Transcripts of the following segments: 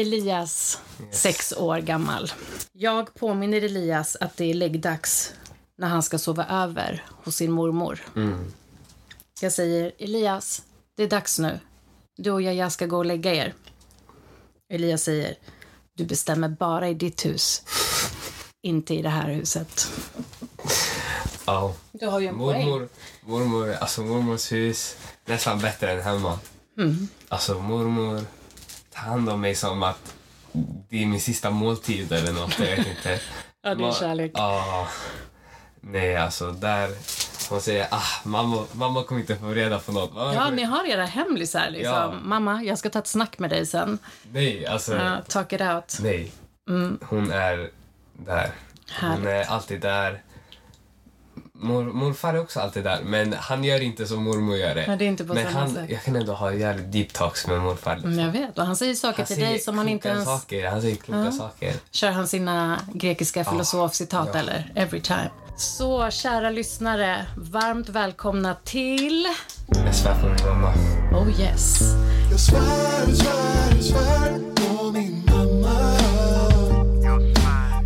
Elias, sex år gammal. Jag påminner Elias att det är läggdags när han ska sova över hos sin mormor. Mm. Jag säger Elias, det är dags nu. Du och Jaja ska gå och lägga er. Elias säger, du bestämmer bara i ditt hus. Inte i det här huset. Ja. Du har ju en poäng. Mormor, mormor, alltså mormors hus, nästan bättre än hemma. Mm. Alltså mormor hand om mig som att det är min sista måltid eller något, jag vet inte. Ja, det är Ma- kärlek. Ja. Nej, alltså där... Hon säger ah, mamma, mamma kommer inte få reda på något. Mamma Ja, ni har era hemlisar liksom. Ja. Mamma, jag ska ta ett snack med dig sen. Nej, alltså... Uh, talk it out. Nej. Hon är där. Hon Härligt. är alltid där. Mor, morfar är också alltid där, men han gör inte som mormor gör det. Men det är inte på men han, sätt. jag kan ändå ha jävligt deep talks med morfar. liksom. Mm, jag vet. Och han säger saker Han till säger dig som han inte ens... saker. Han säger kloka saker. Kör han sina grekiska filosofcitat ja. eller? Every time. Så kära lyssnare, varmt välkomna till... Jag svär på min mamma. Oh yes. Jag svär, jag svär, jag svär på min mamma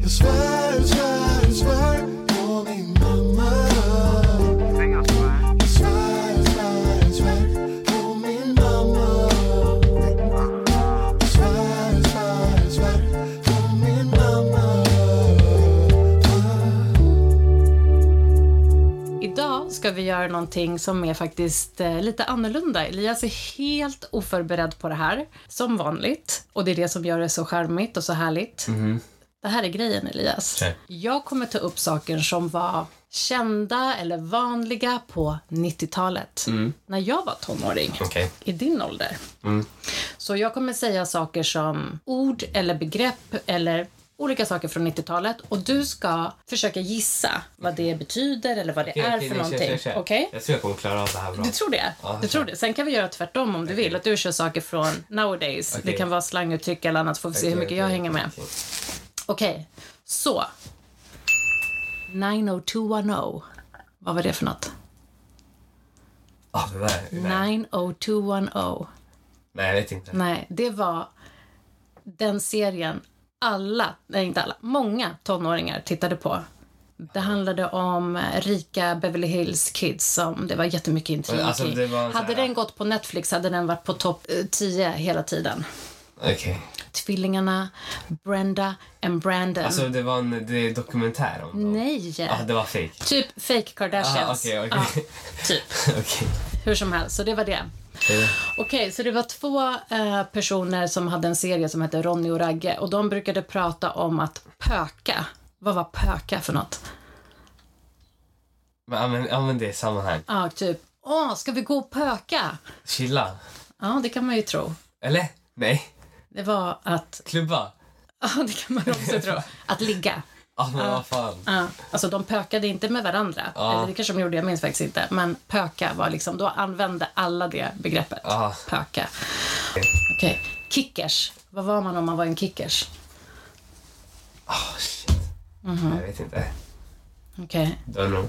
jag svär, ska vi göra någonting som är faktiskt eh, lite annorlunda. Elias är helt oförberedd på det här, som vanligt. Och det är det som gör det så charmigt och så härligt. Det här är grejen, Elias. Okej. Jag kommer ta upp saker som var kända eller vanliga på 90-talet. När jag var tonåring. Okej. I din ålder. Så jag kommer säga saker som ord eller begrepp eller olika saker från 90-talet och du ska försöka gissa vad det betyder eller vad det Okej, är okej, för nej, någonting. kör, kör. Okej? Jag tror jag kommer klara av det här bra. Du tror det? Ja, du tror det? Sen kan vi göra tvärtom om du vill. Att du kör saker från nowadays. Det kan vara slanguttryck eller annat. Får vi se hur mycket jag hänger med. okej. Så. 90210. Vad var det för något? Ah, det där. Nej. 90210. nej, jag vet inte. Nej, det var den serien alla, nej inte alla, många tonåringar tittade på. Det handlade om eh, rika Beverly Hills Kids som det var jättemycket intrig alltså, var Hade den gått på Netflix hade den varit på topp eh, 10 hela tiden. Okej. Tvillingarna Brenda and Brandon. Alltså, det var en det är dokumentär om dem? Nej! Ja, det var fake. Typ fake Kardashians. Aha, okej, okej. Ja, typ. Okej. Hur som helst, så det var det. Okej, så det var två eh, personer som hade en serie som hette Ronny och Ragge och de brukade prata om att pöka. Vad var pöka för något? Men använd, använd det i sammanhang. Ja, typ, åh, ska vi gå och pöka? Chilla. Ja, det kan man ju tro. Eller? Nej. Det var att, Klubba. ja, det kan man också tro. Att ligga. Ah, men vad fan. Ja, alltså de pökade inte med varandra. Ja. Eller det kanske de gjorde, jag minns faktiskt inte. Men pöka var liksom, då använde alla det begreppet. Ja. Pöka. Okej, kickers. Vad var man om man var en kickers? Ah, shit. Mhm. Jag vet inte. Okej. Know.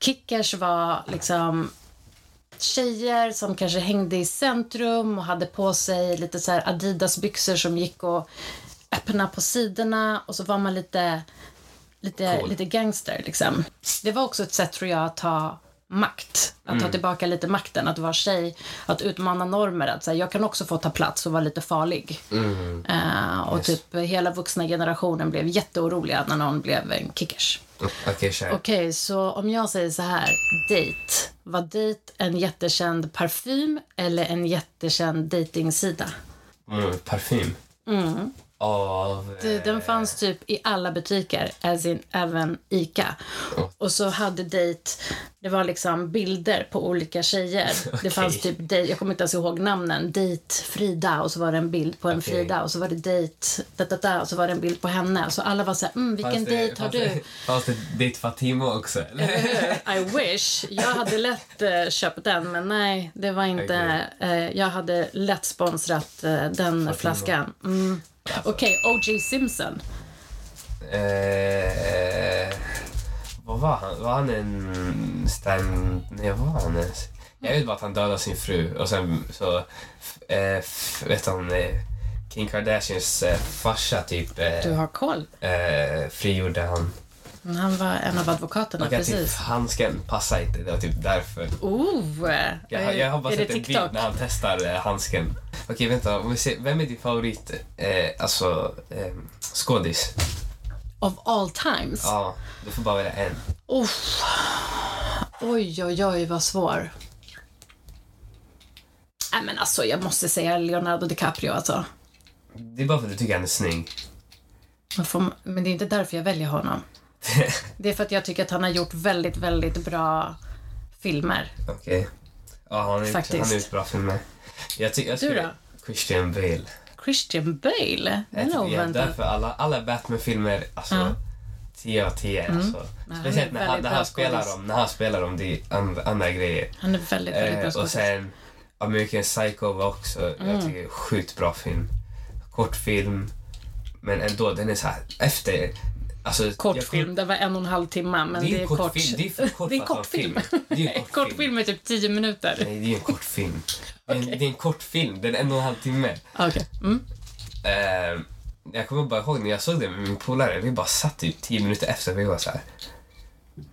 Kickers var liksom tjejer som kanske hängde i centrum och hade på sig lite så här Adidas-byxor som gick och öppna på sidorna och så var man lite, lite, Cool. lite gangster liksom. Det var också ett sätt tror jag att ta makt, att ta tillbaka lite makten, att vara tjej, att utmana normer, att så här, jag kan också få ta plats och vara lite farlig. Eh, och Yes. typ hela vuxna generationen blev jätteoroliga när någon blev en kickers. Mm, Okej, kör. Okej, så om jag säger så här, date. Var date en jättekänd parfym eller en jättekänd datingsida? Mm, parfym. Av... Det- Den fanns typ i alla butiker, as in även ICA. Och så hade date, det var liksom bilder på olika tjejer. Det fanns typ, date, jag kommer inte ens ihåg namnen, date Frida och så var det en bild på en Okej. Frida och så var det date, da, da, da, och så var det en bild på henne. Så alla var så här, mm, vilken det- date har du? Fanns det date Fatima också? I wish. Jag hade lätt eh, köpt den, men nej, det var inte... Eh, jag hade lätt sponsrat eh, den flaskan. Mm. Okej, O.J. Simpson. Eh, vad var han? Var han en stand... Nej, vad var han ens? Jag vet bara att han dödade sin fru och sen så... Eh, vet han... Eh, Kim Kardashians eh, farsa typ eh, Du har koll. eh, frigjorde han. Han var en av advokaterna, att typ precis. handsken passar inte, det var typ därför. Oh! Jag, jag har bara sett en bild när han testar eh, handsken. Okej, vänta. Om vi ser, vem är din favorit eh, alltså, eh, skådis? Of all times? Ja, du får bara välja en. Uff. Oj, oj, oj, vad svår. Nej, men alltså, jag måste säga Leonardo DiCaprio. Alltså. Det är bara för att du tycker han är snygg. Men det är inte därför jag väljer honom. Det är för att jag tycker att han har gjort väldigt, väldigt bra filmer. Okej. Ja, han har gjort- bra filmer. Jag tycker... Jag Du då? Christian Bale. Christian Bale? Den är oväntad. därför alla, alla Batman-filmer, alltså Ja. 10 av 10. Alltså. han är Speciellt när han, när, han spelar om, när han spelar om det andra, andra grejer. Han är väldigt, väldigt bra Eh, och skådis. sen American Psycho var också, Mm. jag tycker, sjukt bra film. Kortfilm, men ändå, den är så här efter... Alltså, Kortfilm, det var en och en halv timme, men Det är det en är kort kort. film, det är för kort Det är för att vara kortfilm. film. Det är en kortfilm. Kortfilm är typ tio minuter. Nej, det är en kortfilm. Det är en- Okej. Det är en kortfilm, den är en och en halv timme. Okej. Mm. Eh, jag kommer bara ihåg när jag såg det med min polare, vi bara satt typ tio minuter efter vi var så här.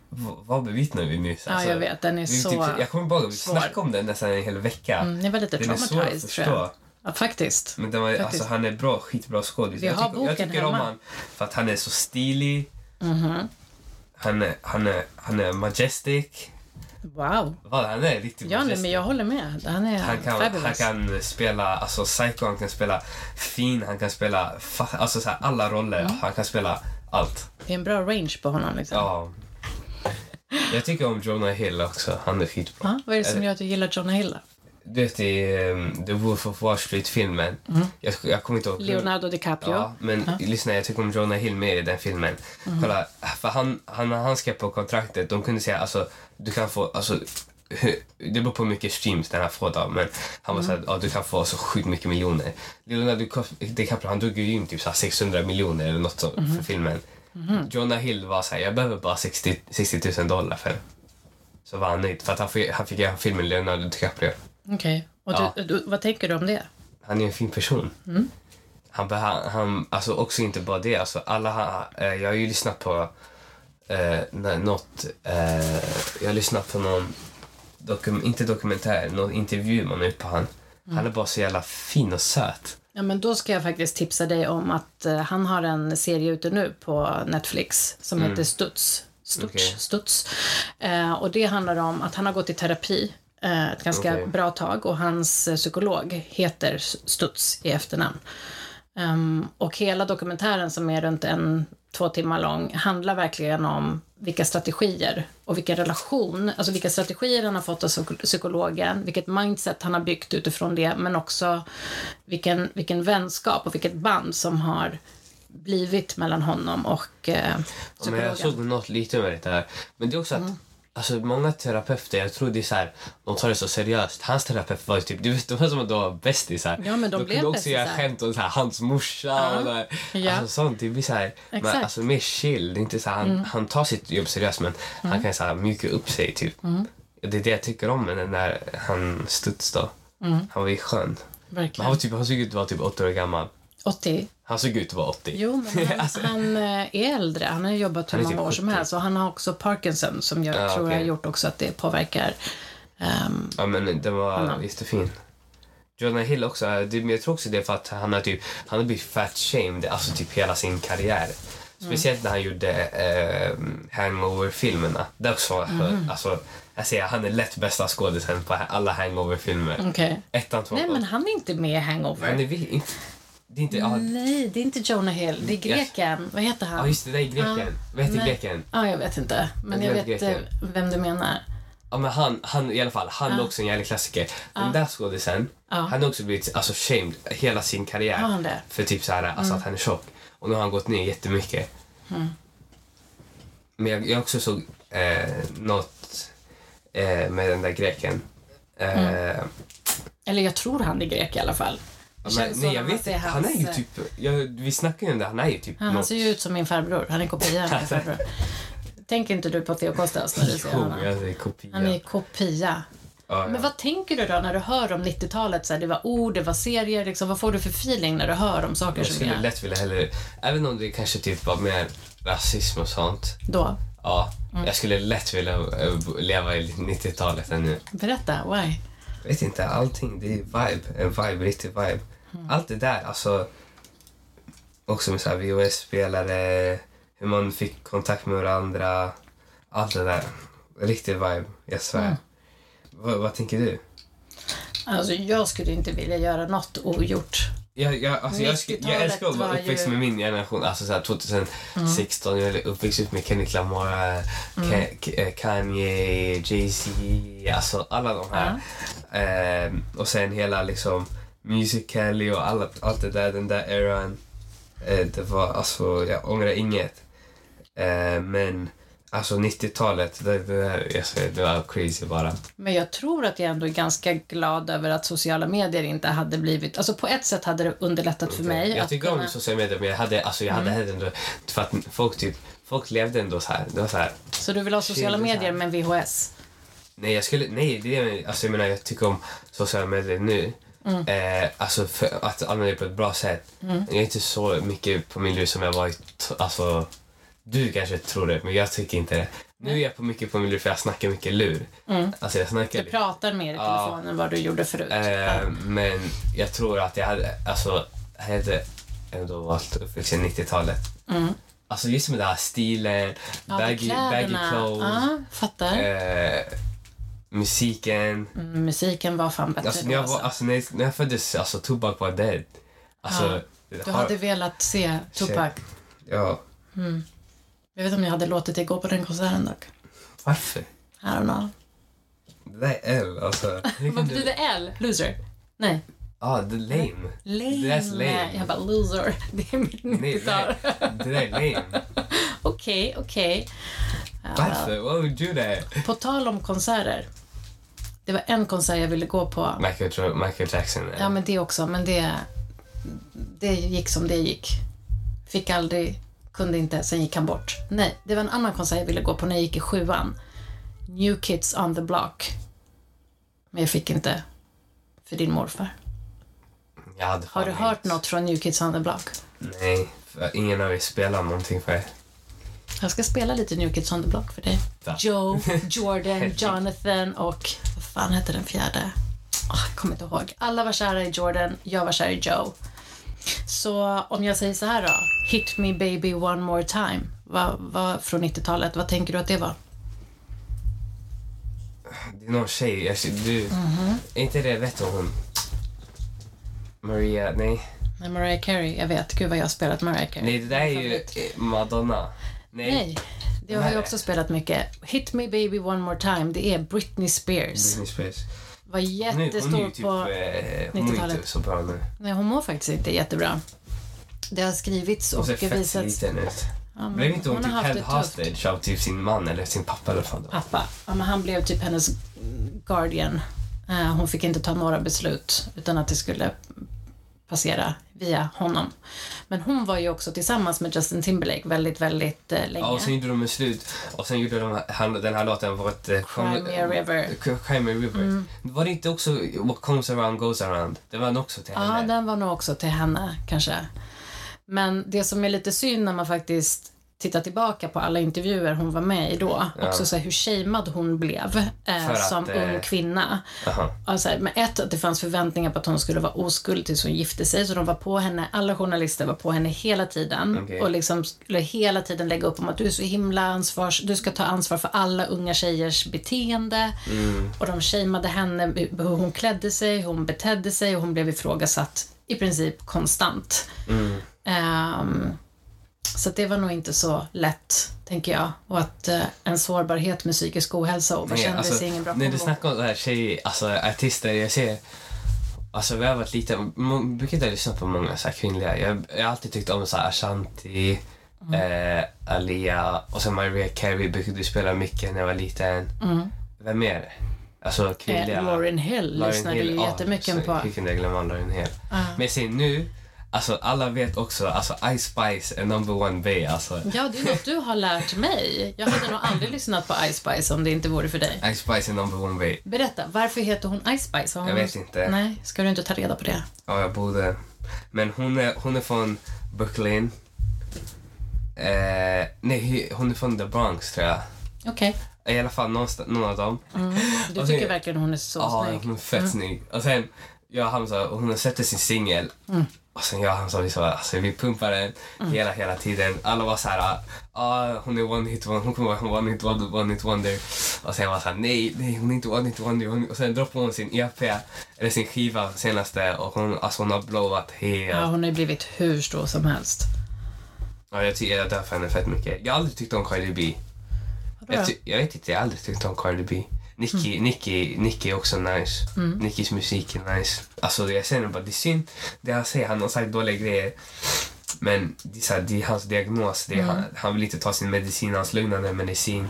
"V- Vad bevittnar vi nyss? Ja, jag vet. Den är vi så typ, jag kommer bara ihåg, vi svår. snackade om den nästan en hel vecka. Mm, ni var lite att traumatized, tror jag. Ja, faktiskt. Men den var, Faktiskt. alltså, han är bra, skitbra skådis. Jag tycker, jag tycker om hemma. han för att han är så stilig. Mhm. Han, är, han, är, han är majestic. Wow. Vad, han är riktigt Ja, majestic. men jag håller med. Han är Han kan, fabulous. han kan spela alltså psycho, han kan spela fin, han kan spela alltså så här, alla roller. Mm. Han kan spela allt. Det är en bra range på honom. Liksom. Ja. Jag tycker om Jonah Hill också. Han är skitbra. Ja, vad är det som gör att du gillar Jonah Hill? då? Du vet i um, The Wolf of Wall Street-filmen. Jag, jag kommer inte ihåg. Mm. Leonardo DiCaprio? Ja, men lyssna, jag tycker om Jonah Hill med i den filmen. Mm. Kolla, för han, han, han skrev på kontraktet, de kunde säga alltså, du kan få, alltså, hur- det beror på hur mycket streams den här får då, men han var Mm. såhär, ja du kan få så sjukt mycket miljoner. Leonardo DiCaprio, han drog ju in typ så här 600 miljoner eller något sånt Mm-hmm. för filmen. Jonah Hill var såhär, jag behöver bara 60, 60 000 dollar för. Så var han nöjd, för att han fick, han fick göra filmen Leonardo DiCaprio. Okej. Och Ja. du, vad tänker du om det? Han är en fin person. Mm. Han, han, han, alltså också inte bara det, alltså alla, eh, jag har ju lyssnat på eh, något, eh, jag har lyssnat på någon, dokum, inte dokumentär, någon intervju man har gjort på han. Mm. Han är bara så jävla fin och söt. Ja, men då ska jag faktiskt tipsa dig om att eh, han har en serie ute nu på Netflix som heter Studs. Studs. Okej. Studs. Eh, och det handlar om att han har gått i terapi ett ganska Okej. bra tag och hans eh, psykolog heter Studs i efternamn. Ehm, och hela dokumentären som är runt en, två timmar lång handlar verkligen om vilka strategier och vilken relation, alltså vilka strategier han har fått av psyko- psykologen, vilket mindset han har byggt utifrån det, men också vilken, vilken vänskap och vilket band som har blivit mellan honom och eh, Ja, Men psykologen. jag såg något lite med det där. Men det är också att Mm. Alltså många terapeuter, jag tror det är så här, de tar det så seriöst. Hans terapeut var ju typ, du vet, de var som att de var bästisar. Ja, men de blev kunde också göra skämt om så här, hans morsa och där. Ja. Alltså sånt, det blir så här, men. Mm. alltså mer chill. Det är inte så här, han, han tar sitt jobb seriöst men han kan så här mjuka upp sig typ. Mm. Det är det jag tycker om med den där han Studs då. Mm. Han var ju skön. Men Verkligen. han, var typ, han såg ut att vara typ 80 år gammal. 80. Han såg ut att vara 80. Jo, men han, Alltså. han eh, är äldre. Han har jobbat hur många typ år som 70. helst. Och han har också Parkinson som jag Ja, tror okej. har gjort också att det påverkar. ehm, Ja men den var Annan. jättefin. Jonah Hill också, eh, jag tror också det är för att han har typ, han har blivit fat shamed alltså typ hela sin karriär. Speciellt när han gjorde eh, Hangover-filmerna. Det är också, alltså, jag säger han är lätt bästa skådisen på alla Hangover-filmer. Okej. Ettan, tvåan, Nej, men han är inte med i Hangover. Han är inte, det är inte, ja, Nej, det är inte Jonah Hill. Det är greken. Vad heter han? ja just det, det är greken. Ja. Vad heter Nej. greken? Ja, jag vet inte. Men Jag jag vet vet eh, greken. vem du menar. Ja men han, han i alla fall, han är också en jävla klassiker. Den där skådisen, han har också blivit alltså, shamed hela sin karriär. Har han det? För typ så här, alltså att han är tjock. Och nu har han gått ner jättemycket. Men jag, jag också såg eh, något eh, med den där greken. Eh, Eller jag tror han är grek i alla fall. Men, känns nej jag vet inte, han är ju hans, typ, jag, vi snackade ju om det, han är ju typ Ja, han något. ser ju ut som min farbror. Han är kopia av min farbror. Tänker inte du på Theo Kostas när du ser Jo, honom? jag säger kopia. Han är kopia. Ja, ja. Men vad tänker du då när du hör om 90-talet? Så här, det var ord, det var serier. Liksom, vad får du för feeling när du hör om saker Jag som skulle är lätt vilja hellre, även om det kanske typ var mer rasism och sånt. då? Ja, Mm. jag skulle lätt vilja eh, leva i 90-talet än nu. Berätta, why? Jag vet inte, allting. Det är vibe. En vibe, riktig vibe. Mm. Allt det där, alltså. Också med så VHS-spelare, hur man fick kontakt med varandra. Allt det där. Riktig vibe, jag svär. Mm. Vad, vad tänker du? Alltså, jag skulle inte vilja göra något ogjort. Jag, jag, alltså jag, jag älskar att vara 90-talet uppväxt ju- med min generation. Alltså så här 2016, jag är uppväxt med Kendrick Lamar, Ka- K- eh, Kanye, Jay-Z, alltså alla de här. Ehm, och sen hela liksom Musical.ly och alla, allt det där, den där eran. Eh, det var alltså, jag ångrar inget. Eh, men alltså 90-talet, det, det, där, jag säger, det var crazy bara. Men jag tror att jag ändå är ganska glad över att sociala medier inte hade blivit... Alltså på ett sätt hade det underlättat för mig Jag tycker kunna... om sociala medier men jag hade, alltså, jag hade hellre ändå, för att folk typ, folk levde ändå så här. Det var så här, Så du vill ha sociala medier men VHS? nej jag skulle, nej det är, alltså jag menar jag tycker om sociala medier nu. Eh, alltså för att använda det på ett bra sätt. Jag är inte så mycket på min lur som jag var i, alltså du kanske tror det men jag tycker inte det. Nu är jag på mycket på min lur för jag snackar mycket lur. Alltså jag snackar Du pratar mer i Ja. telefon än vad du gjorde förut. Eh, men jag tror att jag hade, alltså, jag hade ändå valt uppväxt i 90-talet. Alltså just med den här stilen, Mm. Ja, baggy, baggy clothes, Ja, fattar. eh, musiken. Mm, musiken var fan bättre Alltså, när, jag Alltså. var, alltså, när, jag, när jag föddes, alltså Tupac var dead. Alltså, Du har- hade velat se Tupac. Ja, Jag vet inte om jag hade låtit dig gå på den konserten dock. varför? I don't know. Det där är L, alltså. Vad betyder L? Loser? Nej. Ja, det är lame. Lame. That's lame. Jag bara loser. Det är mitt Nej, 90-tal. nej, det där är lame. Okej, okej. Ja, Varför? Why would you do that? På tal om konserter. Det var en konsert jag ville gå på. Michael, Michael Jackson. Ja, men det också. Men det, det gick som det gick. Fick aldrig, kunde inte, sen gick han bort. Nej, det var en annan konsert jag ville gå på när jag gick i sjuan. New Kids on the Block. Men jag fick inte för din morfar. Hade Har du hört inget. något från New Kids on the Block? Nej, ingen av er spelar någonting för er. Jag ska spela lite New Kids on the Block för dig. Va? Joe, Jordan, Jonathan och fan hette den fjärde? Oh, jag kommer inte ihåg. Alla var kära i Jordan, jag var kär i Joe. Så om jag säger så här då. Hit me baby one more time. Vad vad- från 90-talet, vad tänker du att det var? Det är någon tjej, jag, du, Mhm. är inte det, vet hon? Maria, nej. Nej, Mariah Carey, jag vet. Gud vad jag har spelat Mariah Carey. Nej, det där är ju Madonna. Nej. Nej, det har jag också spelat mycket. Hit me baby one more time, det är Britney Spears. Britney Spears. Var Nu, hon är jättestor ju typ, på... eh, hon är ju 90-talet. inte så bra nu. Nej, hon mår faktiskt inte jättebra. Det har skrivits Hon och fett visats... liten ut. Ja, Blev inte hon, har typ held hostage av typ sin man eller sin pappa eller vad? Pappa. Ja, men han blev typ hennes guardian. Eh, Hon fick inte ta några beslut utan att det skulle passera via honom. Men hon var ju också tillsammans med Justin Timberlake väldigt, väldigt eh, länge. Ja, och sen gjorde de slut och sen gjorde de han, den här låten var ett... eh, Cry Me a River. K- Cry Me a River. Var det inte också What comes around goes around? Det var nog också till Ja, henne. den var nog också till henne kanske. Men det som är lite synd när man faktiskt tittar tillbaka på alla intervjuer hon var med i då, också så här, hur shamead hon blev eh, För att, som eh, ung kvinna. Jaha. Alltså, men ett, att det fanns förväntningar på att hon skulle vara oskuld tills hon gifte sig, så de var på henne, alla journalister var på henne hela tiden Okej. och liksom skulle hela tiden lägga upp om att du är så himla ansvars, du ska ta ansvar för alla unga tjejers beteende. Mm. Och de shameade henne, hur hon klädde sig, hur hon betedde sig och hon blev ifrågasatt i princip konstant. Mm. Ehm, så det var nog inte så lätt, tänker jag. Och att eh, en sårbarhet med psykisk ohälsa och vad Nej, kändes alltså, ingen bra När du snackar om det här tjej, alltså artister, jag ser... Alltså vi har varit lite, man brukar inte lyssna på många så här kvinnliga. Jag, jag har alltid tyckt om så här Ashanti, Mm. eh, Alia och sen Mariah Carey brukade spela mycket när jag var liten. Vem mer? Alltså kvinnliga. Mm. Eh, Lauryn Hill lyssnade Hill, ju jättemycket så på. Hur kunde jag glömma Lauryn Hill? Ah. Men jag ser nu, Alltså alla vet också, alltså Ice Spice är number one bay alltså. Ja, det är något du har lärt mig. Jag hade nog aldrig lyssnat på Ice Spice om det inte vore för dig. Ice Spice är number one bay. Berätta, varför heter hon Ice Spice? Har hon... Jag vet inte. Nej, ska du inte ta reda på det? Ja, jag borde. Men hon är, hon är från Brooklyn. Eh, nej, hon är från The Bronx tror jag. Okej. I alla fall någon av dem. Du Och tycker sen- verkligen hon är så Ja, snygg. hon är fett snygg. Och sen, jag och Hamza, och hon släppte sin singel. Och sen och Hamza, vi, så, alltså, vi pumpade den hela, hela tiden. Alla var så här, ah, hon är one hit wonder, hon kommer vara one hit wonder, one hit wonder. Och sen var så här, nej, nej, hon är inte one hit wonder. Hon, och sen droppade hon sin EP, eller sin skiva senaste, och hon, alltså, hon har blowat helt. Ja, hon har blivit hur stor som helst. Ja, jag, ty- jag dör för henne fett mycket. Jag har aldrig tyckt om Cardi B. Jag, jag vet inte, jag har aldrig tyckt om Cardi B. Nicki, Nicki, Nicki är också nice. Nickis musik är nice. Alltså jag säger bara, det är synd. Det han säger, han har sagt dåliga grejer. Men det är, så här, det är hans diagnos. Det är, han, han vill inte ta sin medicin, hans lugnande medicin.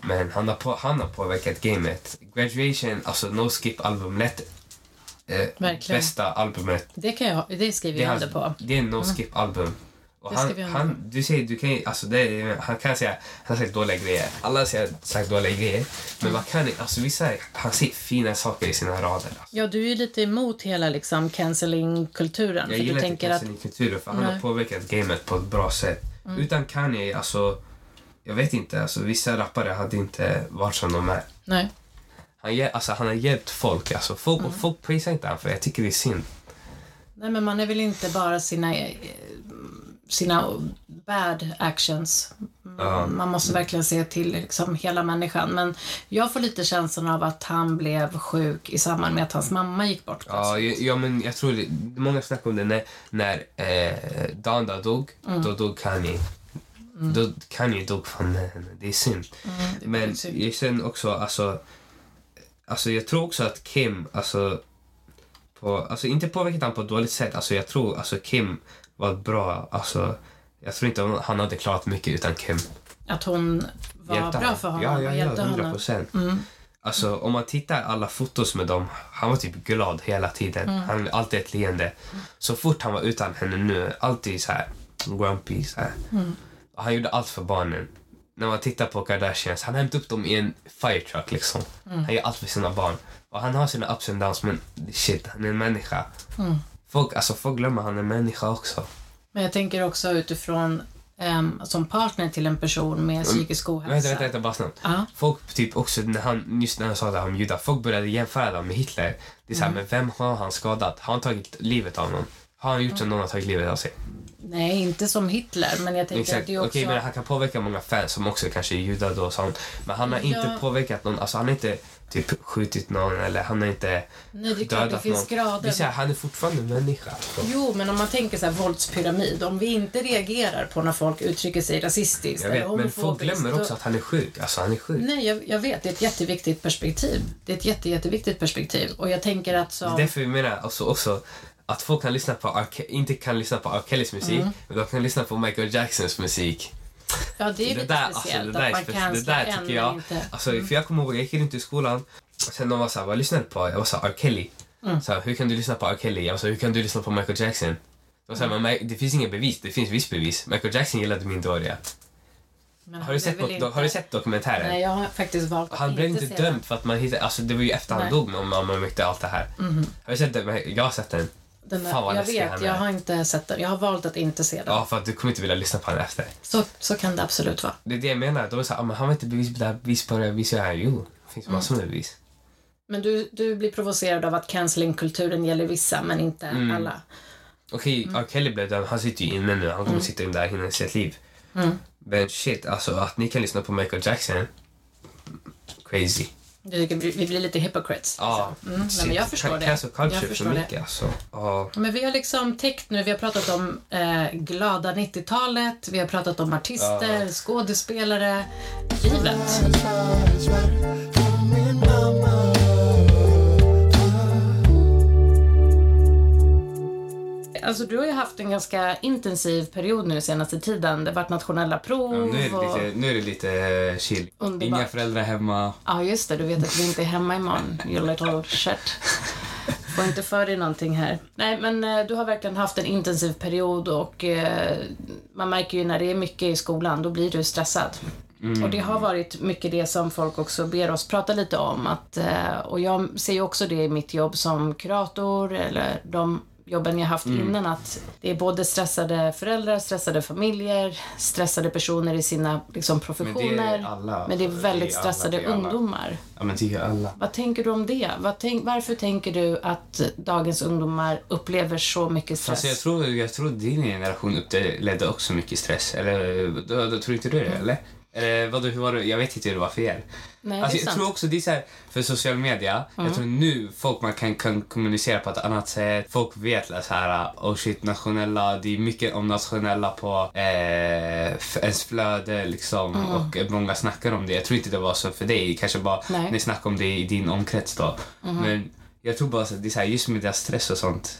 Men han har, på, han har påverkat gamet. Graduation, alltså No Skip-album, eh, bästa albumet Det, kan jag, det skriver jag under på. det är no skip han, ha han, du säger, du kan, alltså det, är- han kan säga han har sagt dåliga grejer. Alla har sagt dåliga grejer. Men vad kan alltså vissa, han säger fina saker i sina rader. Alltså. Ja, du är ju lite emot hela liksom cancelling-kulturen. Jag gillar inte tänker att... kulturen för han har Nej. påverkat gamet på ett bra sätt. Utan Kanye, alltså, jag vet inte, alltså vissa rappare hade inte varit som de är. Nej. Han, alltså, han har hjälpt folk, alltså folk, och folk prisar inte han för jag tycker det är synd. Nej, men man är väl inte bara sina, eh, sina bad actions. Man måste verkligen se till liksom hela människan. Men jag får lite känslan av att han blev sjuk i samband med att hans mamma gick bort. Ja, ja, ja, men jag tror det, många snackar om det när, när eh, Donda dog, Mm. då dog Kanye. Då Kanye dog henne, det är synd. det är men synd. sen också, alltså, alltså jag tror också att Kim, alltså, på, alltså inte påverkat han på ett dåligt sätt, alltså jag tror alltså Kim var bra, alltså jag tror inte han hade klarat mycket utan Kim. Att hon var Hjälpte bra för honom Ja, ja, ja, hjälpte 100 honom. Mm. procent. Alltså, om man tittar alla fotos med dem, han var typ glad hela tiden. Mm. Han alltid ett leende. Så fort han var utan henne nu, alltid så här grumpy. Så här. Mm. Han gjorde allt för barnen. När man tittar på Kardashians, han hämtade upp dem i en firetruck liksom. Mm. Han gör allt för sina barn. Och han har sina ups and downs, men shit, han är en människa. Mm. Folk, alltså, folk glömmer han är människa också. Men jag tänker också utifrån ehm, som partner till en person med psykisk ohälsa. Vänta, vänta, vänta bara snabbt. Ja. Folk, typ också när han, just när han sa det här om judar, folk började jämföra dem med Hitler. Det är såhär, men vem har han skadat? Har han tagit livet av någon? Har han gjort så någon har tagit livet av sig? Nej, inte som Hitler, men jag tänker att Exakt. det är Okej, också... men han kan påverka många fans som också kanske är judar då och sånt. Men han har inte Ja. påverkat någon, alltså han har inte typ skjutit någon eller han har inte Nej, det är klart det dödat finns någon. grader. Det är så här, han är fortfarande en människa. Jo, men om man tänker så här våldspyramid. Om vi inte reagerar på när folk uttrycker sig rasistiskt Jag vet, men folk glömmer också att han är sjuk. Alltså han är sjuk. Nej, jag, jag vet. Det är ett jätteviktigt perspektiv. Det är ett jätte, jätteviktigt perspektiv. Och jag tänker att Det så... är därför vi menar alltså också att folk kan lyssna på inte kan lyssna på R. Kellys musik, Mm. men de kan lyssna på Michael Jacksons musik. Ja, det är det lite där, alltså, speciellt det där, att man kan det där tycker jag, inte... alltså, för jag kommer ihåg, jag gick runt i skolan, och sen de var såhär, vad lyssnar du på? Jag var såhär, R. Kelly. Mm. Så här, hur kan du lyssna på R. Kelly? Jag var såhär, hur kan du lyssna på Michael Jackson? De var såhär, Mm. men det finns inga bevis, det finns visst bevis. Michael Jackson gillade Minderåriga. Men Har du, han sett, inte- har du sett dokumentären? Nej, jag har faktiskt valt Han blev inte dömd för att man hittade, alltså det var ju efter han Nej. dog när man upptäckte allt det här. Har du sett den? Jag har sett den. Den där, Fan, vad jag läskig vet, jag är. har inte sett den. Jag har valt att inte se den. Ja, för att du kommer inte vilja lyssna på den efter. Så, så kan det absolut vara. Det är det jag menar. De är såhär, ah, men han var inte bevis på det här, bevis på det här, bevis på det här. Jo, det finns massor med bevis. Men du, du blir provocerad av att cancellingkulturen gäller vissa, men inte Mm. alla. Okej, Mm. R. Kelly blev dömd, han sitter ju inne nu. Han kommer sitta inne där hela sitt liv. Mm. Men shit, alltså att ni kan lyssna på Michael Jackson. Crazy. Vi vi blir lite hypocrites. Ja, liksom. mm, men jag förstår det. Cancel culture Jag för förstår det. mycket alltså. Ja. Men vi har liksom täckt nu, vi har pratat om eh, glada 90-talet, vi har pratat om artister, skådespelare, livet. Alltså du har ju haft en ganska intensiv period nu senaste tiden. Det har varit nationella prov Ja, nu, är det lite, nu är det lite eh, chill. Underbart. Inga föräldrar hemma. Ja, just det. Du vet att vi inte är hemma imorgon, you little shit. Får inte för dig någonting här. Nej, men eh, du har verkligen haft en intensiv period och eh, man märker ju när det är mycket i skolan, då blir du stressad. Och det har varit mycket det som folk också ber oss prata lite om. Att, och jag ser ju också det i mitt jobb som kurator eller de jobben jag haft innan att det är både stressade föräldrar, stressade familjer, stressade personer i sina liksom, professioner. alla. Men det är Det är väldigt alla, stressade det är alla. ungdomar. Ja, men det är alla. Vad tänker du om det? Tänk, varför tänker du att dagens ungdomar upplever så mycket stress? Alltså jag, tror, jag tror din generation upplevde också mycket stress. Eller då, då, tror inte du det, eller? Eller vadå, hur var det? Jag vet inte hur det var för er. Nej, Alltså, jag sant. tror också det är så här, för social media, jag tror nu folk man kan, kan kommunicera på ett annat sätt. Folk vet så här, oh shit, nationella, det är mycket om nationella på eh, ens flöde liksom. Och många snackar om det. Jag tror inte det var så för dig, kanske bara Nej. ni snackar om det i din omkrets då. Men jag tror bara att det är så här, just med deras stress och sånt.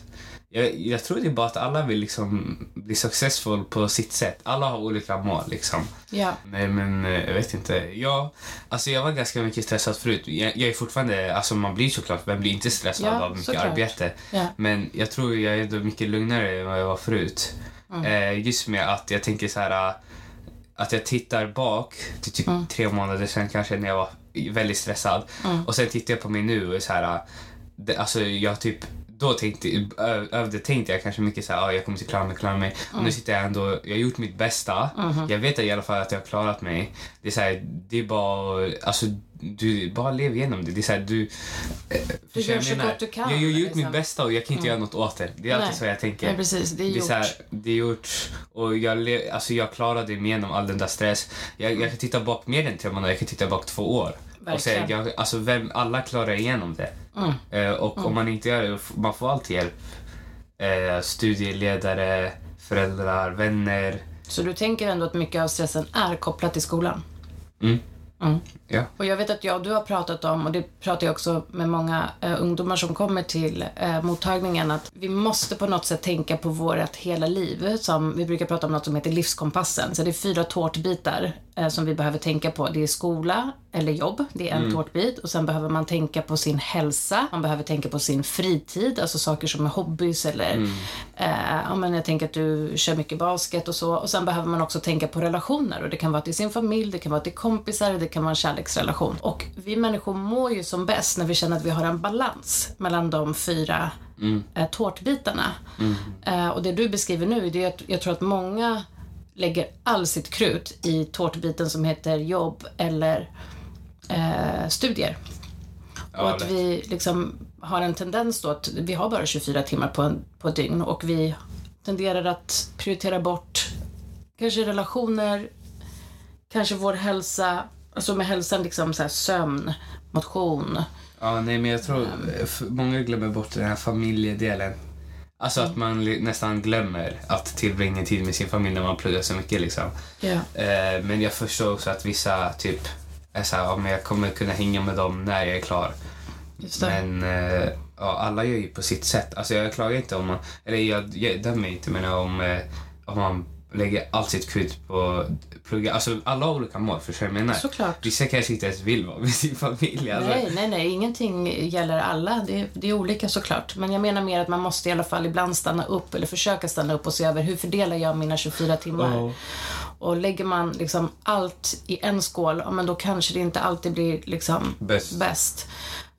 Jag, jag tror det är bara att alla vill liksom bli successful på sitt sätt. Alla har olika mål liksom. Ja. Nej men eh, jag vet inte. Jag, alltså jag var ganska mycket stressad förut. Jag, jag är fortfarande, alltså man blir såklart, vem blir inte stressad Ja, av mycket såklart. arbete? Ja. Men jag tror jag är ändå mycket lugnare än vad jag var förut. Mm. Eh, just med att jag tänker så här. eh, Att jag tittar bak till typ Mm. tre månader sedan kanske när jag var väldigt stressad. Mm. Och sen tittar jag på mig nu och så här. eh, Det, alltså jag typ då tänkte, ö- övde tänkte jag kanske mycket så här, ah, jag kommer inte klara mig, klara mig. Och Mm. nu sitter jag ändå, jag har gjort mitt bästa. Mm-hmm. Jag vet i alla fall att jag har klarat mig. Det är så här, det är bara, alltså du bara lev igenom det. Det är så här, du... eh, Du gör så gott du kan, Jag har gjort liksom. mitt bästa och jag kan inte göra något åt det. Det är alltid Nej. så jag tänker. Nej, precis. Det är Det är, så här, gjort. det är gjort och jag, le- alltså jag klarade mig igenom all den där stress. Jag, jag kan titta bak mer än tre månader, jag kan titta bak två år. Och Verkligen. jag, alltså vem, alla klarar igenom det. Mm. Eh, och om man inte gör det, man får alltid hjälp. Eh, studieledare, föräldrar, vänner. Så du tänker ändå att mycket av stressen är kopplat till skolan? Mm. Mm. Ja. Och jag vet att jag och du har pratat om, och det pratar jag också med många eh, ungdomar som kommer till eh, mottagningen, att vi måste på något sätt tänka på vårt hela liv. Som, vi brukar prata om något som heter livskompassen. Så det är fyra tårtbitar som vi behöver tänka på. Det är skola eller jobb, det är en tårtbit. Och sen behöver man tänka på sin hälsa, man behöver tänka på sin fritid, alltså saker som är hobbys eller, eh, ja men jag tänker att du kör mycket basket och så. Och sen behöver man också tänka på relationer och det kan vara till sin familj, det kan vara till kompisar, det kan vara en kärleksrelation. Och vi människor mår ju som bäst när vi känner att vi har en balans mellan de fyra eh, tårtbitarna. Eh, och det du beskriver nu, det är att jag tror att många lägger all sitt krut i tårtbiten som heter jobb eller eh, studier. Ja, och att lätt. vi liksom har en tendens då att vi har bara 24 timmar på, en, på ett dygn och vi tenderar att prioritera bort kanske relationer, kanske vår hälsa, alltså med hälsan liksom så här sömn, motion. Ja, nej men jag tror f- många glömmer bort den här familjedelen. Alltså att man nästan glömmer att tillbringa tid med sin familj när man pluggar så mycket liksom. Ja. Eh, men jag förstår också att vissa typ är såhär, ja men jag kommer kunna hänga med dem när jag är klar. Men eh, ja, alla gör ju på sitt sätt. Alltså jag klagar inte om man, eller jag, jag dömer inte men om, eh, om man lägger allt sitt krut på plugga. Alltså alla har olika mål, förstår jag menar? Såklart. Vissa kanske inte ens vill vara med sin familj. Alltså. Nej, nej, nej, ingenting gäller alla. Det, det är olika såklart. Men jag menar mer att man måste i alla fall ibland stanna upp eller försöka stanna upp och se över hur fördelar jag mina 24 timmar. Ja. Och lägger man liksom allt i en skål, ja, men då kanske det inte alltid blir liksom Bäst.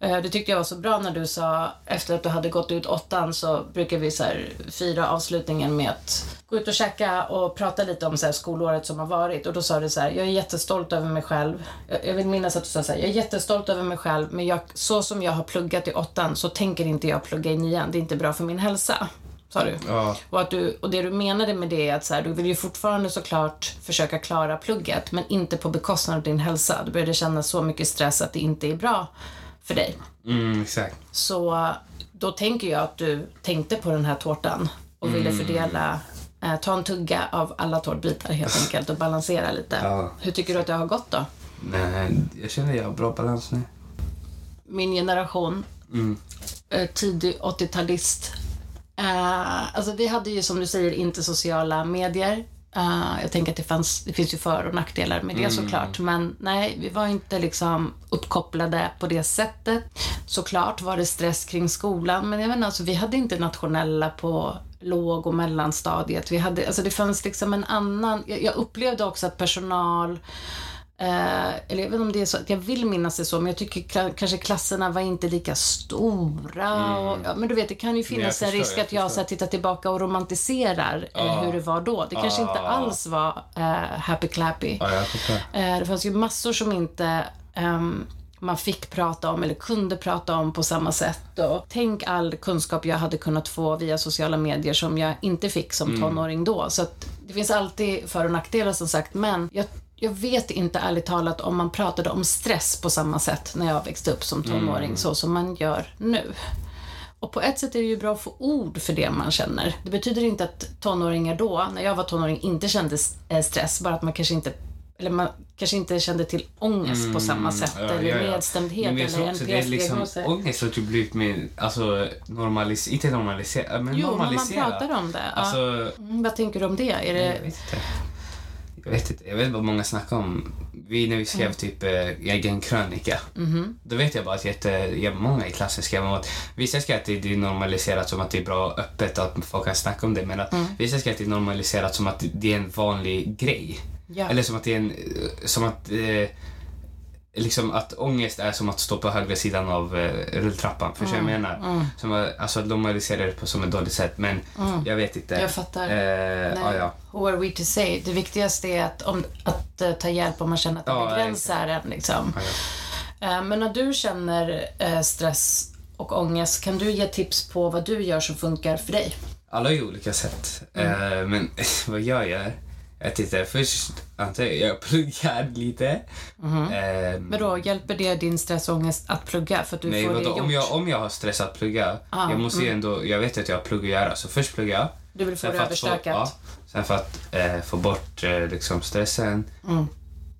Eh, Det tyckte jag var så bra när du sa, efter att du hade gått ut åttan så brukar vi så här, fira avslutningen med att gå ut och käka och prata lite om så här, skolåret som har varit. Och då sa du så här, jag är jättestolt över mig själv. Jag- Jag vill minnas att du sa så här, jag är jättestolt över mig själv men jag, så som jag har pluggat i åttan så tänker inte jag plugga i nian. Det är inte bra för min hälsa. Sa du. Ja. Och, att du, och det du menade med det är att så här, du vill ju fortfarande såklart försöka klara plugget men inte på bekostnad av din hälsa. Du började känna så mycket stress att det inte är bra för dig. Mm, exakt. Så då tänker jag att du tänkte på den här tårtan och ville fördela, eh, ta en tugga av alla tårtbitar helt enkelt och balansera lite. Ja. Hur tycker du att det har gått då? Nej, jag känner jag har bra balans nu. Min generation, Mm. eh, tidig 80-talist. Eh, alltså vi hade ju som du säger inte sociala medier. Eh, jag tänker att det, fanns, det finns ju för och nackdelar med det såklart. Men nej, vi var inte liksom uppkopplade på det sättet. Såklart var det stress kring skolan, men jag menar, alltså, vi hade inte nationella på låg och mellanstadiet. Vi hade, alltså, det fanns liksom en annan... Jag, jag upplevde också att personal Eh, eller jag vet inte om det är så att jag vill minnas det så, men jag tycker kanske klasserna var inte lika stora. Och, ja, men du vet, det kan ju finnas jag en förstår, risk jag att jag så förstår. här, tittar tillbaka och romantiserar eh, hur det var då. Det kanske inte alls var eh, happy clappy. Jag fattar. Eh, det fanns ju massor som inte ehm, man fick prata om eller kunde prata om på samma sätt. Och tänk all kunskap jag hade kunnat få via sociala medier som jag inte fick som tonåring då. Så att det finns alltid för och nackdelar som sagt, men jag, jag vet inte ärligt talat om man pratade om stress på samma sätt när jag växte upp som tonåring så som man gör nu. Och på ett sätt är det ju bra att få ord för det man känner. Det betyder inte att tonåringar då, när jag var tonåring, inte kände eh, stress, bara att man kanske inte eller man kanske inte kände till ångest på samma sätt, Mm, Ja, eller ja, ja. nedstämdhet Men jag eller också det är liksom, NPS-diagnoser. ångest har typ blivit mer, alltså normaliserat, inte normaliserat, men Jo, men man normaliserat. pratar om det. Alltså, Mm, vad tänker du om det? Är jag det vet inte. Jag vet inte, jag vet vad många snackar om. Vi, när vi skrev Mm. typ eh, egen krönika, Mhm. då vet jag bara att jätte, ja, många i klassen skrev om att vissa skrev att det, är normaliserat som att det är bra och öppet att folk kan snacka om det, men att Mm. vissa skrev att det är normaliserat som att det är en vanlig grej. Ja. Eller som att det är en, eh, som att eh, Liksom att ångest är som att stå på högra sidan av eh, rulltrappan. Förstår du vad jag Mm, menar? Som att, alltså att normalisera det på som ett dåligt sätt. Men jag vet inte. Jag fattar. Eh, Nej. ja, ja. Who are we to say? Det viktigaste är att, om, att eh, ta hjälp om man känner att det Ja, begränsar en. Liksom. Eh, men när du känner eh, stress och ångest, kan du ge tips på vad du gör som funkar för dig? Alla har ju olika sätt. Mm. Eh, men vad jag gör? Jag tittar först, antar jag, jag pluggar lite. Mm-hmm. Eh, Men då hjälper det din stress och ångest att plugga för att du Nej, får det gjort? om, jag, om jag har stress att plugga, Ah, jag måste ju ändå, jag vet att jag har plugg att göra. Så först pluggar jag. Du vill få det få, överstökat? ja, sen för att eh, få bort eh, liksom stressen. Mm.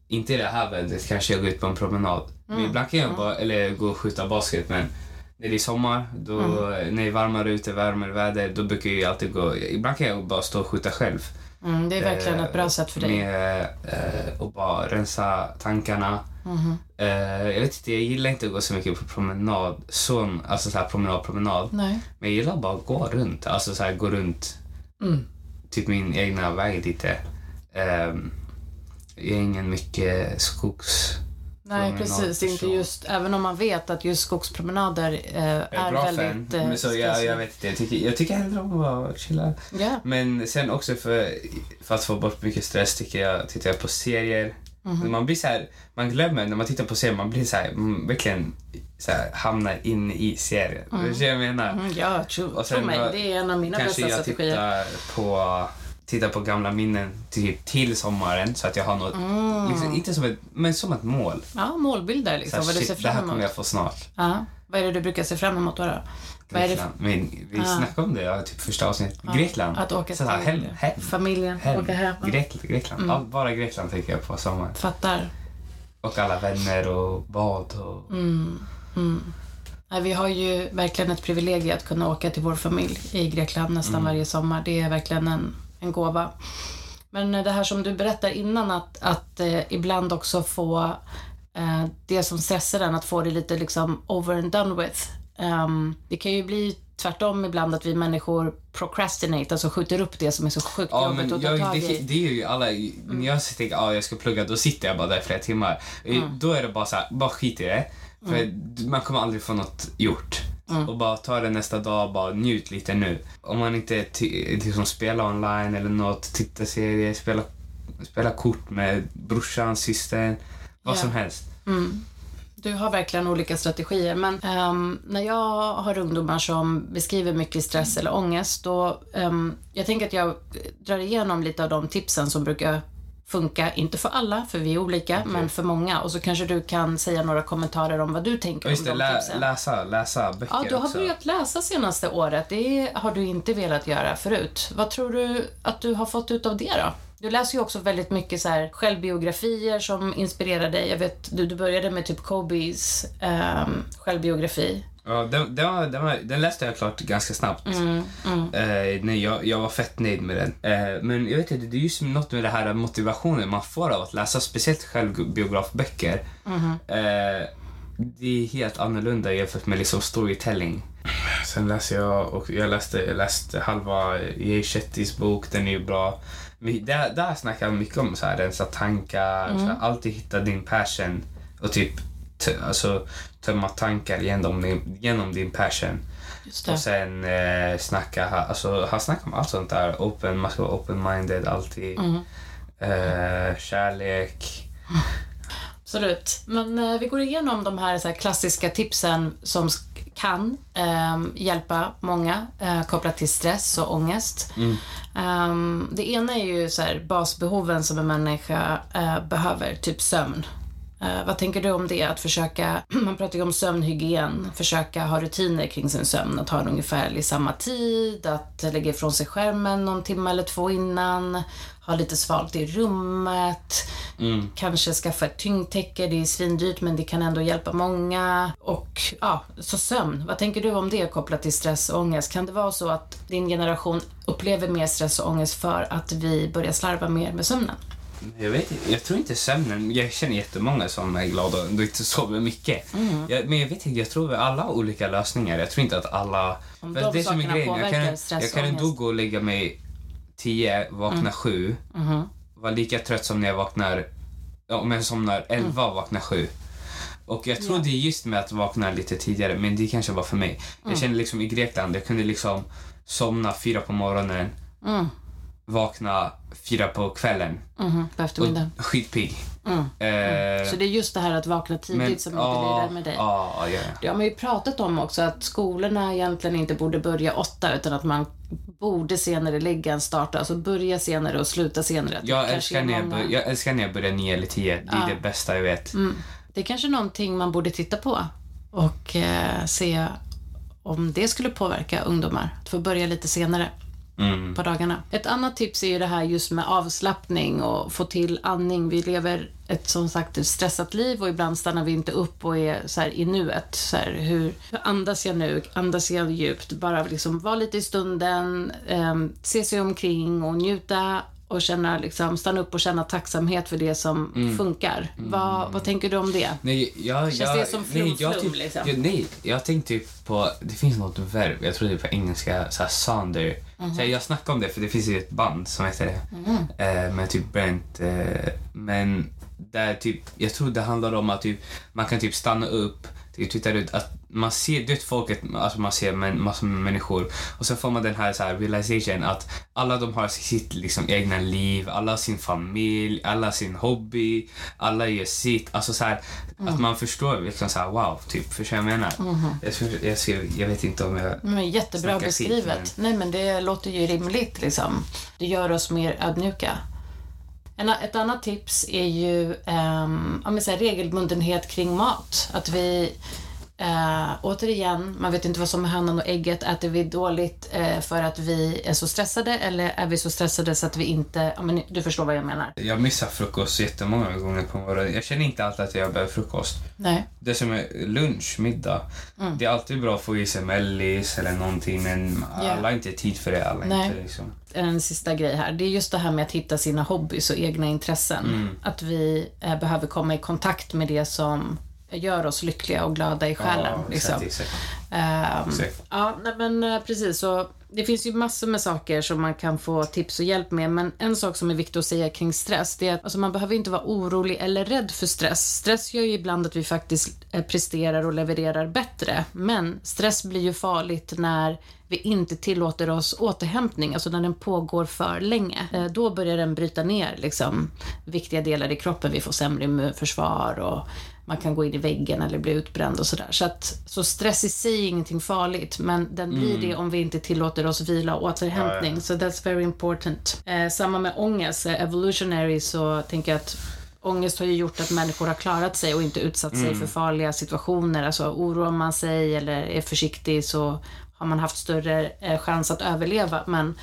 Inte i det här vädret kanske jag går ut på en promenad. Mm. Men ibland kan jag bara, eller gå och skjuta basket. Men när det är sommar, då, Mm. när det är varmare ute, varmare väder, då brukar jag alltid gå. Ibland kan jag bara stå och skjuta själv. Mm, det är verkligen Eh, ett bra sätt för dig. Med, eh, och bara rensa tankarna. Mhm. Eh, jag vet inte, jag gillar inte att gå så mycket på promenad. Sån, alltså så här promenad, promenad. Nej. Men jag gillar bara att gå runt. Alltså så här, gå runt Mm. typ min egna väg lite. Um, jag är ingen mycket skogs... Nej, precis. Inte just, även om man vet att just skogspromenader eh, Jag är är bra väldigt fan. eh, Men så jag, stressigt. jag vet inte, jag tycker, jag tycker hellre om att chilla. Ja. Men sen också för, för att få bort mycket stress tycker jag, tittar jag på serier. Mhm. Man blir så här, man glömmer när man tittar på serier, man blir så här, man verkligen så här, hamnar in i serien. Mm. Du ser vad jag menar? Mm, ja, tro, Och tro sen mig. Det är en av mina Kanske bästa jag strategier. tittar på, tittar på gamla minnen typ till sommaren så att jag har något, liksom, inte som ett, men som ett mål. Ja, målbilder Så liksom. här, du ser shit, det här kommer jag få snart. Ja. Vad är det du brukar se fram emot då? då? Grekland. Men vi Ah. snackade om det, ja, typ första avsnittet. Grekland. att åka så här, till hem, hem, familjen? hem. Åka hem? Ja. Grekland. Grekland. Mm. Ja, bara Grekland tänker jag på sommaren. Fattar. Och alla vänner och bad och... Mm. Nej, vi har ju verkligen ett privilegium att kunna åka till vår familj i Grekland nästan Mm. varje sommar. Det är verkligen en, en gåva. Men det här som du berättar innan, att, att eh, ibland också få eh, det som stressar en, att få det lite liksom over and done with. Ehm, det kan ju bli tvärtom ibland att vi människor procrastinate, alltså skjuter upp det som är så sjukt Ja, jobbigt att ta jag, tag det, i. det är ju alla, när jag tänker att ah, jag ska plugga, då sitter jag bara där i flera timmar. Eh, Då är det bara så här, bara skit i det. För man kommer aldrig få något gjort. Och bara ta det nästa dag, bara njut lite nu. Om man inte liksom spelar online eller något, titta serier, spela, spela kort med brorsan, systern, vad Ja. som helst. Du har verkligen olika strategier, men ehm, när jag har ungdomar som beskriver mycket stress eller ångest, då, ehm, jag tänker att jag drar igenom lite av de tipsen som brukar funka, inte för alla, för vi är olika, men för många. Och så kanske du kan säga några kommentarer om vad du tänker just om det, de lä, tipsen. läsa, läsa böcker Ja, du har också. börjat läsa senaste året. Det har du inte velat göra förut. Vad tror du att du har fått ut av det då? Du läser ju också väldigt mycket så här självbiografier som inspirerar dig. Jag vet, du, du började med typ Kobes ehm, självbiografi. Ja, den, den, den, den läste jag klart ganska snabbt. Mm, mm. Eh, nej, jag, jag var fett nöjd med den. Eh, men jag vet inte, det är just något med det här motivationen man får av att läsa speciellt självbiografböcker. Mhm. Eh, det är helt annorlunda jämfört med liksom storytelling. Sen läser jag, och jag läste, jag läste halva Jay Shetties bok, den är ju bra. Men Där, där snackar han mycket om så här, rensa tankar, så här, alltid hitta din passion och typ alltså, tömma tankar genom din, genom din passion. Och sen eh, snacka, alltså, han snackar om allt sånt där. Open, man ska vara open-minded alltid. Mm. Eh, kärlek. Absolut. Men eh, vi går igenom de här, så här klassiska tipsen som kan ehm, hjälpa många eh, kopplat till stress och ångest. Ehm, det ena är ju så här, basbehoven som en människa eh, behöver, typ sömn. Eh, vad tänker du om det? Att försöka, man pratar ju om sömnhygien, försöka ha rutiner kring sin sömn, att ha den ungefär i samma tid, att lägga ifrån sig skärmen någon timme eller två innan, ha lite svalt i rummet, kanske skaffa ett tyngdtäcke, det är svindyrt men det kan ändå hjälpa många. Och ja, så sömn, vad tänker du om det kopplat till stress och ångest? Kan det vara så att din generation upplever mer stress och ångest för att vi börjar slarva mer med sömnen? Jag vet inte, jag tror inte sömnen, jag känner jättemånga som är glada och inte sover mycket. Mm. Jag, men jag vet inte, jag tror alla har olika lösningar. Jag tror inte att alla... Om de det som är grejen, jag kan, jag kan ändå gå och lägga mig tio, vakna Mm. sju, Mhm. vara lika trött som när jag vaknar, ja, om jag somnar elva och vaknar sju. Och jag tror Mm. Ja. det är just med att vakna lite tidigare, men det kanske var för mig. Jag Mm. kände liksom i Grekland, jag kunde liksom somna fyra på morgonen, Mm. Vakna fyra på kvällen. Mhm, på eftermiddagen. Och skitpigg. Mm. Eh, Så det är just det här att vakna tidigt som inte ja, lirar med dig. Ja, ja. Det har man ju pratat om också, att skolorna egentligen inte borde börja åtta utan att man borde senare lägga en start, alltså börja senare och sluta senare. Att Jag älskar, är när jag, bör, jag älskar när jag börjar nio eller tio. Det är Ja. det bästa jag vet. Mm. Det är kanske någonting man borde titta på och eh, se om det skulle påverka ungdomar att få börja lite senare Mm. på dagarna. Ett annat tips är ju det här just med avslappning och få till andning. Vi lever ett som sagt ett stressat liv och ibland stannar vi inte upp och är så här i nuet. Så här, hur, hur andas jag nu? Andas jag djupt? Bara liksom vara lite i stunden, eh, se sig omkring och njuta och känna, liksom, stanna upp och känna tacksamhet för det som funkar. Vad, vad tänker du om det? Nej, jag, Känns jag, det som nej, jag, flum-flum, typ, liksom? jag, nej, jag tänkte typ på, det finns något verb, jag tror det är på engelska, så här sonder. Mhm. Så jag snackade om det för det finns ju ett band som heter det. Eh, med typ Brent. Eh, men där typ, jag tror det handlar om att typ, man kan typ stanna upp, typ titta ut, att man ser dött folket, alltså man ser men, massor med människor och så får man den här, så här realization att alla de har sitt liksom egna liv, alla sin familj, alla sin hobby, alla gör sitt. Alltså så här, att man förstår liksom så här, wow, typ, förstår jag jag menar? Jag, tror- jag, ser, jag vet inte om jag... Men jättebra Snacka skit, beskrivet. Nej, men det låter ju rimligt. Liksom. Det gör oss mer ödmjuka. En, ett annat tips är ju ehm, um, om men regelbundenhet kring mat. Att vi, eh, återigen, man vet inte vad som är hönan och ägget. Äter vi dåligt eh, för att vi är så stressade eller är vi så stressade så att vi inte... Ja, men du förstår vad jag menar. Jag missar frukost jättemånga gånger på morgonen. Jag känner inte alltid att jag behöver frukost. Nej. Det som är lunch, middag. Mm. Det är alltid bra att få i sig mellis eller någonting men Ja. alla har inte tid för det. Alla Nej. inte liksom. en sista grej här. Det är just det här med att hitta sina hobbys och egna intressen. Mm. Att vi eh, behöver komma i kontakt med det som gör oss lyckliga och glada i själen. Ja, liksom. exakt, exakt. Ehm, Exakt. ja, nej, men eh, precis. Så det finns ju massor med saker som man kan få tips och hjälp med, men en sak som är viktig att säga kring stress, det är att alltså, man behöver inte vara orolig eller rädd för stress. Stress gör ju ibland att vi faktiskt eh, presterar och levererar bättre, men stress blir ju farligt när vi inte tillåter oss återhämtning, alltså när den pågår för länge. Eh, Då börjar den bryta ner liksom, viktiga delar i kroppen. Vi får sämre immunförsvar och man kan gå in i väggen eller bli utbränd och sådär. Så, att, så stress i sig är ingenting farligt, men den blir det om vi inte tillåter oss vila och återhämtning. Så that's very important. Eh, samma med ångest, eh, evolutionary så tänker jag att Ångest har ju gjort att människor har klarat sig och inte utsatt sig för farliga situationer. Alltså oroar man sig eller är försiktig så har man haft större eh, chans att överleva. Men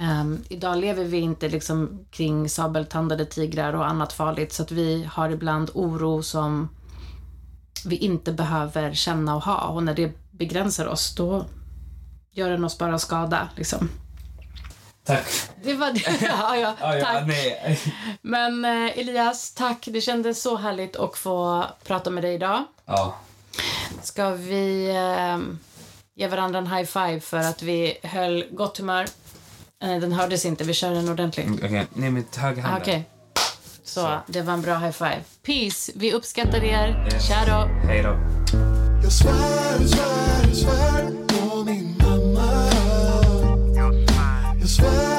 ehm, idag lever vi inte liksom kring sabeltandade tigrar och annat farligt så att vi har ibland oro som vi inte behöver känna och ha. Och när det begränsar oss, då gör den oss bara skada. Liksom. Tack. Det var det. ja, ja, Ja, ja, tack. nej. Men eh, Elias, tack. Det kändes så härligt att få prata med dig idag. Ja. Ska vi eh, ge varandra en high five för att vi höll gott humör? Eh, den hördes inte, vi kör den ordentligt. Okej, ner med höger Ah, hand. Okej. Så, Så. det var en bra high five. Peace, vi uppskattar er. Yes. Tja då. Hej då. Jag svär, svär, svär på min mamma Jag svär